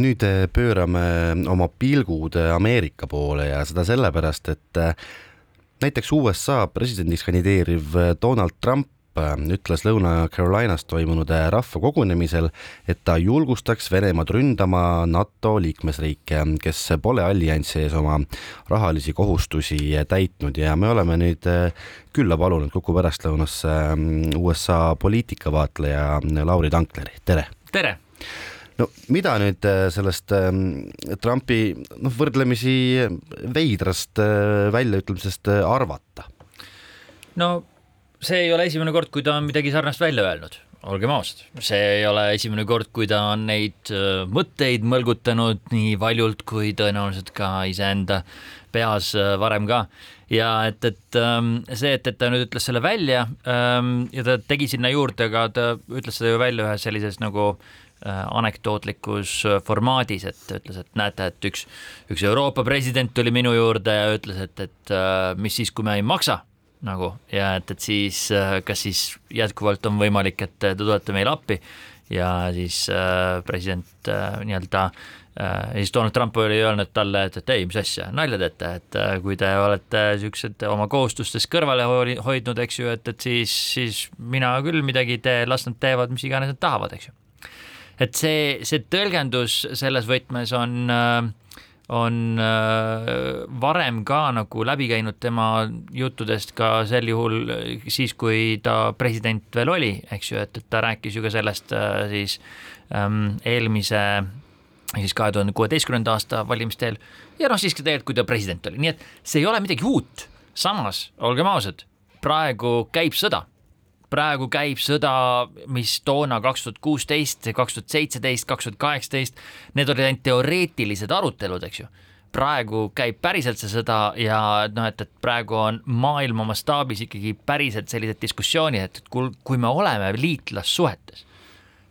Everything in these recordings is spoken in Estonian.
nüüd äh, pöörame oma pilgud äh, Ameerika poole ja seda sellepärast, et näiteks USA presidendiks kandideeriv Donald Trump ütles Lõuna-Carolinas toimunud rahvakogunemisel, et ta julgustaks Venemaad ründama NATO liikmesriike, kes pole alliansi ees oma rahalisi kohustusi täitnud ja me oleme nüüd külla palunud Kuku pärastlõunasse USA poliitikavaatleja Lauri Tankleri, tere! tere! No mida nüüd äh, sellest ähm, Trumpi noh, võrdlemisi veidrast äh, väljaütlemisest äh, arvata? no see ei ole esimene kord, kui ta on midagi sarnast välja öelnud, olgem ausad, see ei ole esimene kord, kui ta on neid mõtteid mõlgutanud nii valjult kui tõenäoliselt ka iseenda peas varem ka. Ja et, et ähm, see, et, et ta nüüd ütles selle välja ähm, ja ta tegi sinna juurde ka, ta ütles seda ju välja ühes sellises nagu Äh, anekdootlikus äh, formaadis, et ütles, et näete, et üks, üks Euroopa president tuli minu juurde ja ütles, et, et äh, mis siis, kui me ei maksa nagu ja et, et siis kas siis jätkuvalt on võimalik, et te tulete meile appi. Ja siis äh, president äh, nii-öelda äh, siis Donald Trump oli öelnud talle, et, et ei, mis asja, nalja teete, et kui te olete siuksed oma kohustustest kõrvale hoidnud, eks ju, et, et siis, siis mina küll midagi ei tee, las nad teevad, mis iganes nad tahavad, eks ju et see, see tõlgendus selles võtmes on äh, on äh, varem ka nagu läbi käinud tema juttudest ka sel juhul siis, kui ta president veel oli, eks ju, et, et ta rääkis ju ka sellest äh, siis ähm, eelmise siis kahe tuhande kuueteistkümnenda aasta valimiste eel. Ja noh, siis ka tegelikult, kui ta president oli, nii et see ei ole midagi uut. samas, olgem ausad, praegu käib sõda praegu käib sõda, mis toona kaks tuhat kuusteist, kaks tuhat seitseteist, kaks tuhat kaheksateist, need olid ainult teoreetilised arutelud, eks ju. Praegu käib päriselt see sõda ja noh, et, et praegu on maailma mastaabis ikkagi päriselt sellised diskussioonid, et kui, me oleme liitlassuhetes,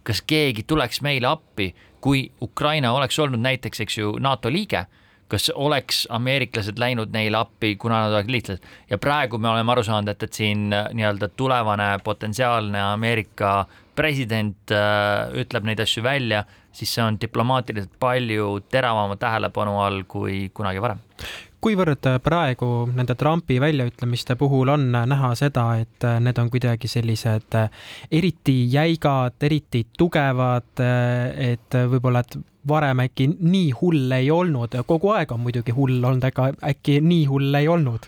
kas keegi tuleks meile appi, kui Ukraina oleks olnud näiteks, eks ju, NATO liige kas oleks ameeriklased läinud neile appi, kuna nad oleksid liitlased. Ja praegu me oleme aru saanud, et, et siin äh, nii-öelda tulevane potentsiaalne Ameerika president äh, ütleb neid asju välja, siis see on diplomaatiliselt palju teravama tähelepanu all kui kunagi varem. Kuivõrd äh, praegu nende Trumpi väljaütlemiste puhul on näha seda, et äh, need on kuidagi sellised eriti jäigad, eriti tugevad, et võib-olla, et varem äkki nii hull ei olnud, kogu aeg on muidugi hull olnud, aga äkki nii hull ei olnud?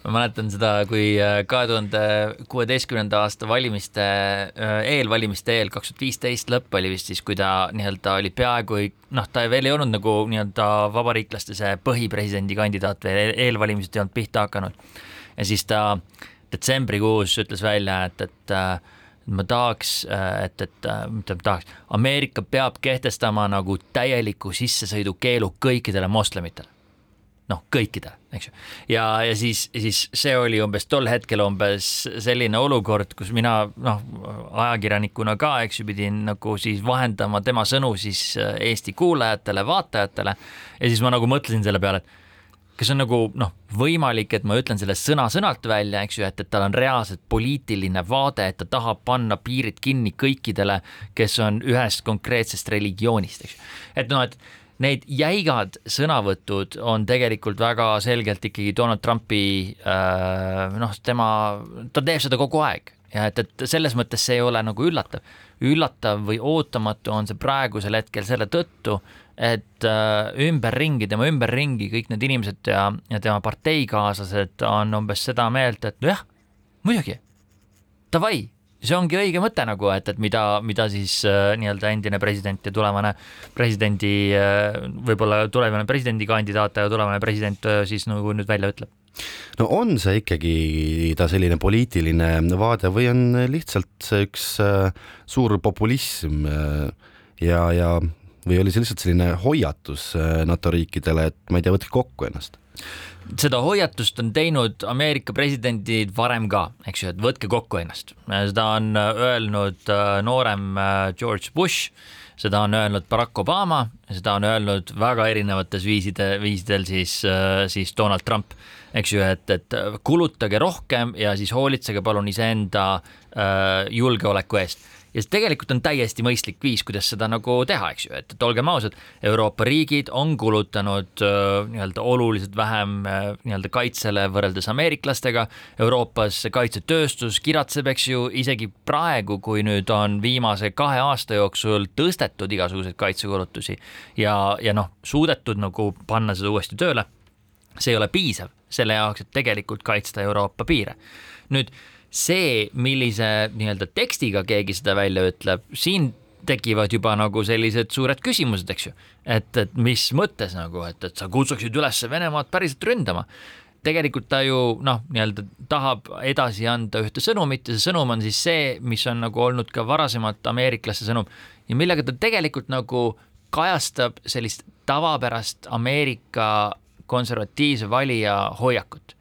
ma mäletan seda, kui äh, kahe tuhande kuueteistkümnenda aasta valimiste, äh, eelvalimiste eel, kaks tuhat viisteist lõpp oli vist siis, kui ta nii-öelda oli peaaegu, noh, ta veel ei olnud nagu nii-öelda vabariiklaste see põhipresidendi kandidaat veel, eelvalimised ei olnud pihta hakanud. ja siis ta detsembrikuus ütles välja, et, et äh, ma tahaks, äh, et, et äh, mitte tahaks, Ameerika peab kehtestama nagu täieliku sissesõidukeelu kõikidele moslemitele. noh, kõikidele, eks ju. ja, ja siis, siis see oli umbes tol hetkel umbes selline olukord, kus mina noh, ajakirjanikuna ka, eks ju, pidin nagu siis vahendama tema sõnu siis äh, Eesti kuulajatele, vaatajatele ja siis ma nagu mõtlesin selle peale, et kas on nagu noh, võimalik, et ma ütlen selle sõna-sõnalt välja, eks ju, et, et tal on reaalselt poliitiline vaade, et ta tahab panna piirid kinni kõikidele, kes on ühest konkreetsest religioonist, eks ju. et noh, et need jäigad sõnavõtud on tegelikult väga selgelt ikkagi Donald Trumpi äh, noh, tema, ta teeb seda kogu aeg ja et, et selles mõttes see ei ole nagu üllatav. üllatav või ootamatu on see praegusel hetkel selle tõttu, et äh, ümberringi, tema ümberringi kõik need inimesed ja, ja tema parteikaaslased on umbes seda meelt, et nojah, muidugi, davai, see ongi õige mõte nagu, et, et mida, mida siis äh, nii-öelda endine president ja tulevane presidendi äh,, võib-olla tulevane presidendikandidaat ja tulevane president äh, siis nagu nüüd välja ütleb. No on see ikkagi ta selline poliitiline vaade või on lihtsalt see üks äh, suur populism äh, ja, ja või oli see lihtsalt selline hoiatus äh, NATO riikidele, et ma ei tea, võtke kokku ennast? seda hoiatust on teinud Ameerika presidendid varem ka, eks ju, et võtke kokku ennast. seda on äh, öelnud äh, noorem George Bush, seda on öelnud Barack Obama, seda on öelnud väga erinevates viiside, viisidel siis, siis Donald Trump, eks ju, et, et kulutage rohkem ja siis hoolitsege palun iseenda julgeoleku eest ja see tegelikult on täiesti mõistlik viis, kuidas seda nagu teha, eks ju, et, et olgem ausad, Euroopa riigid on kulutanud nii-öelda oluliselt vähem äh, nii-öelda kaitsele võrreldes ameeriklastega. Euroopas kaitsetööstus kiratseb, eks ju, isegi praegu, kui nüüd on viimase kahe aasta jooksul tõstetud igasuguseid kaitsekulutusi ja, ja noh, suudetud nagu panna seda uuesti tööle. see ei ole piisav selle jaoks, et tegelikult kaitsta Euroopa piire. nüüd see, millise nii-öelda tekstiga keegi seda välja ütleb, siin tekivad juba nagu sellised suured küsimused, eks ju. et, et mis mõttes nagu, et, et sa kutsuksid üles Venemaad päriselt ründama. tegelikult ta ju noh, nii-öelda tahab edasi anda ühte sõnumit ja see sõnum on siis see, mis on nagu olnud ka varasemalt ameeriklaste sõnum ja millega ta tegelikult nagu kajastab sellist tavapärast Ameerika konservatiivse valija hoiakut.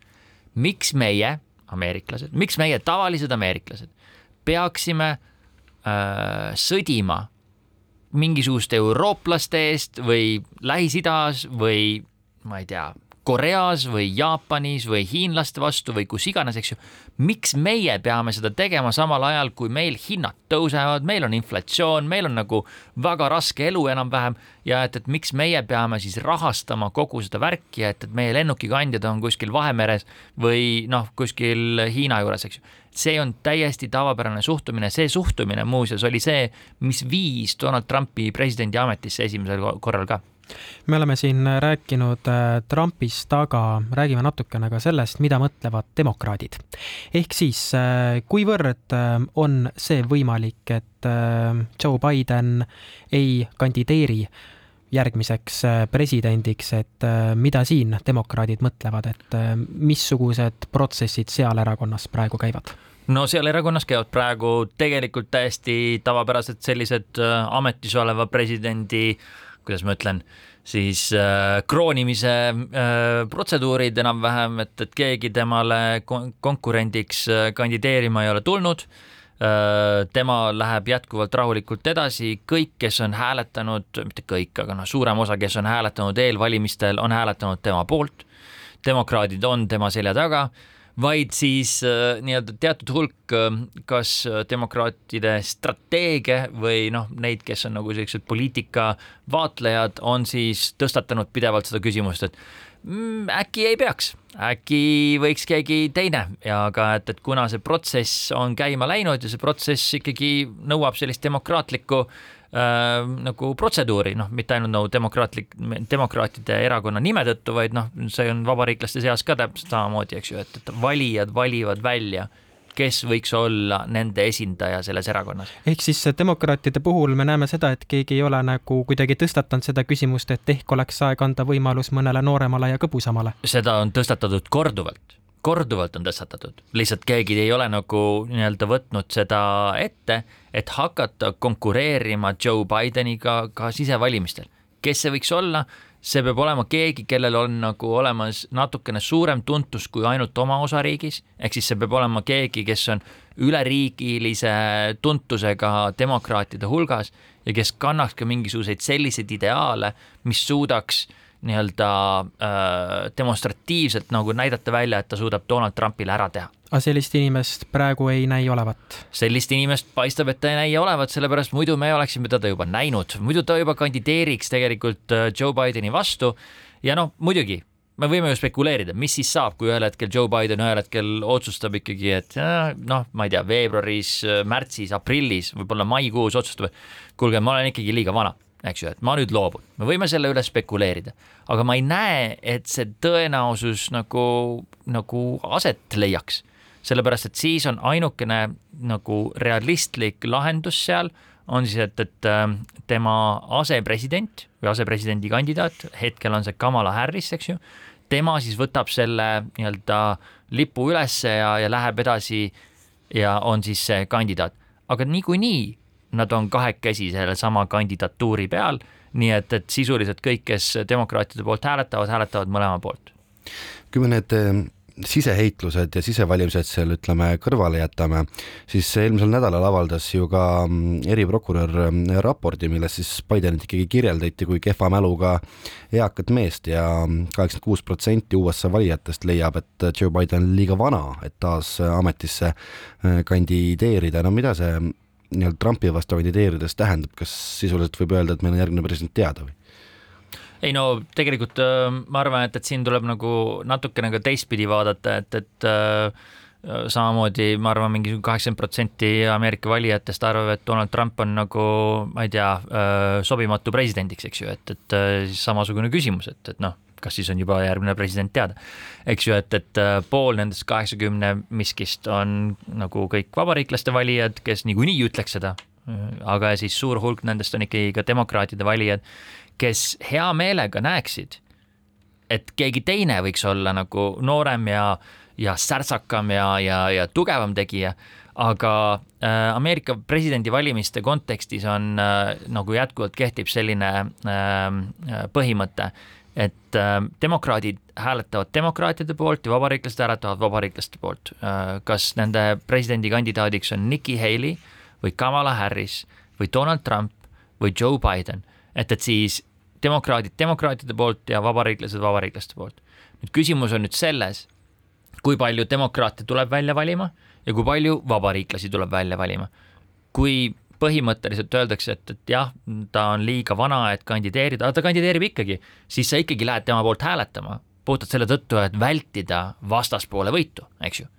miks meie ameeriklased, miks meie tavalised ameeriklased peaksime äh, sõdima mingisuguste eurooplaste eest või Lähis-Idas või ma ei tea, Koreas või Jaapanis või hiinlaste vastu või kus iganes, eks ju. miks meie peame seda tegema samal ajal, kui meil hinnad tõusevad, meil on inflatsioon, meil on nagu väga raske elu enam-vähem ja et, et miks meie peame siis rahastama kogu seda värki, et, et meie lennukikandjad on kuskil Vahemeres või noh, kuskil Hiina juures, eks ju. see on täiesti tavapärane suhtumine, see suhtumine muuseas oli see, mis viis Donald Trumpi presidendi ametisse esimesel korral ka me oleme siin rääkinud äh, Trumpist, aga räägime natukene ka sellest, mida mõtlevad demokraadid. ehk siis, äh, kuivõrd äh, on see võimalik, et Joe Biden ei kandideeri järgmiseks presidendiks, et mida siin demokraadid mõtlevad, et missugused protsessid seal erakonnas praegu käivad? no seal erakonnas käivad praegu tegelikult täiesti tavapärased sellised ametis oleva presidendi äh, kuidas ma ütlen, siis äh, kroonimise äh, protseduurid enam-vähem, et, et keegi temale kon konkurendiks äh, kandideerima ei ole tulnud äh,. tema läheb jätkuvalt rahulikult edasi, kõik, kes on hääletanud, mitte kõik, aga noh, suurem osa, kes on hääletanud eelvalimistel, on hääletanud tema poolt. demokraadid on tema selja taga vaid siis äh, nii-öelda teatud hulk äh, kas äh, demokraatide strateege või noh, neid, kes on nagu sellised poliitika vaatlejad, on siis tõstatanud pidevalt seda küsimust, et mm, äkki ei peaks, äkki võiks keegi teine. Ja ka, et, et kuna see protsess on käima läinud ja see protsess ikkagi nõuab sellist demokraatlikku äh, äh, nagu protseduuri, noh, mitte ainult nagu demokraatlik, demokraatide erakonna nime tõttu, vaid noh, see on vabariiklaste seas ka täpselt samamoodi, eks ju, et, et valijad valivad välja kes võiks olla nende esindaja selles erakonnas. ehk siis demokraatide puhul me näeme seda, et keegi ei ole nagu kuidagi tõstatanud seda küsimust, et ehk oleks aeg anda võimalus mõnele nooremale ja kõbusamale? seda on tõstatatud korduvalt korduvalt on tõstatatud, lihtsalt keegi ei ole nagu nii-öelda võtnud seda ette, et hakata konkureerima Joe Bideniga ka sisevalimistel. kes see võiks olla? see peab olema keegi, kellel on nagu olemas natukene suurem tuntus kui ainult oma osariigis, ehk siis see peab olema keegi, kes on üleriigilise tuntusega demokraatide hulgas ja kes kannaks ka mingisuguseid selliseid ideaale, mis suudaks äh, nii-öelda äh, demonstratiivselt nagu näidata välja, et ta suudab Donald Trumpile ära teha. aga sellist inimest praegu ei näi olevat? sellist inimest paistab, et ta ei näi olevat, sellepärast muidu me oleksime teda juba näinud, muidu ta juba kandideeriks tegelikult äh, Joe Bideni vastu ja noh, muidugi me võime ju spekuleerida, mis siis saab, kui ühel hetkel Joe Biden ühel hetkel otsustab ikkagi, et äh, noh, ma ei tea, veebruaris, märtsis, aprillis, võib-olla maikuus otsustab, et kuulge, ma olen ikkagi liiga vana eks ju, et ma nüüd loobun, me võime selle üle spekuleerida, aga ma ei näe, et see tõenäosus nagu, nagu aset leiaks. sellepärast, et siis on ainukene nagu realistlik lahendus seal on siis, et, et äh, tema asepresident või asepresidendi kandidaat, hetkel on see Kamala Harris, eks ju, tema siis võtab selle nii-öelda lipu ülesse ja, ja läheb edasi ja on siis see kandidaat. aga niikuinii nad on kahekesi sellesama kandidatuuri peal, nii et, et sisuliselt kõik, kes demokraatide poolt hääletavad, hääletavad mõlema poolt. kui me need eh, siseheitlused ja sisevalimised seal ütleme kõrvale jätame, siis eelmisel nädalal avaldas ju ka mm, eriprokurör mm, raporti, milles siis Bidenit ikkagi kirjeldati kui kehva mäluga eakat meest ja kaheksakümmend kuus protsenti USA valijatest leiab, et Joe Biden on liiga vana, et taas ametisse eh, kandideerida, no mida see nii-öelda Trumpi vastu kandideerides tähendab, kas sisuliselt võib öelda, et meil on järgmine president teada või? ei no tegelikult äh, ma arvan, et, et siin tuleb nagu natukene ka teistpidi vaadata, et, et äh, samamoodi ma arvan, mingi kaheksakümmend protsenti Ameerika valijatest arvab, et Donald Trump on nagu, ma ei tea, äh, sobimatu presidendiks, eks ju, et, et samasugune küsimus, et, et noh, kas siis on juba järgmine president teada. eks ju, et, et pool nendest kaheksakümne miskist on nagu kõik vabariiklaste valijad, kes niikuinii ütleks seda, aga siis suur hulk nendest on ikkagi ka demokraatide valijad, kes hea meelega näeksid, et keegi teine võiks olla nagu noorem ja, ja särtsakam ja, ja, ja tugevam tegija, aga äh, Ameerika presidendivalimiste kontekstis on äh, nagu jätkuvalt kehtib selline äh, põhimõte, et äh, demokraadid hääletavad demokraatide poolt ja vabariiklased hääletavad vabariiklaste poolt äh,. kas nende presidendikandidaadiks on Nikki Haley või Kamala Harris või Donald Trump või Joe Biden, et, et siis demokraadid demokraatide poolt ja vabariiklased vabariiklaste poolt. nüüd küsimus on nüüd selles, kui palju demokraate tuleb välja valima ja kui palju vabariiklasi tuleb välja valima. kui põhimõtteliselt öeldakse, et, et jah, ta on liiga vana, et kandideerida, aga ta kandideerib ikkagi, siis sa ikkagi lähed tema poolt hääletama, puhtalt selle tõttu, et vältida vastaspoole võitu, eks ju.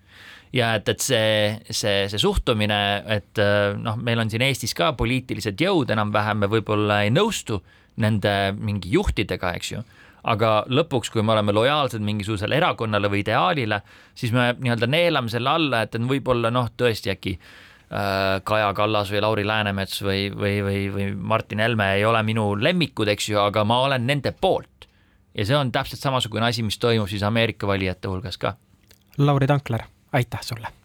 Ja et, et see, see, see suhtumine, et noh, meil on siin Eestis ka poliitilised jõud enam-vähem, me võib-olla ei nõustu nende mingi juhtidega, eks ju aga lõpuks, kui me oleme lojaalsed mingisugusele erakonnale või ideaalile, siis me nii-öelda neelame selle alla, et võib-olla noh, tõesti äkki äh, Kaja Kallas või Lauri Läänemets või, või, või, või Martin Helme ei ole minu lemmikud, eks ju, aga ma olen nende poolt. ja see on täpselt samasugune asi, mis toimub siis Ameerika valijate hulgas ka. Lauri Tankler, aitäh sulle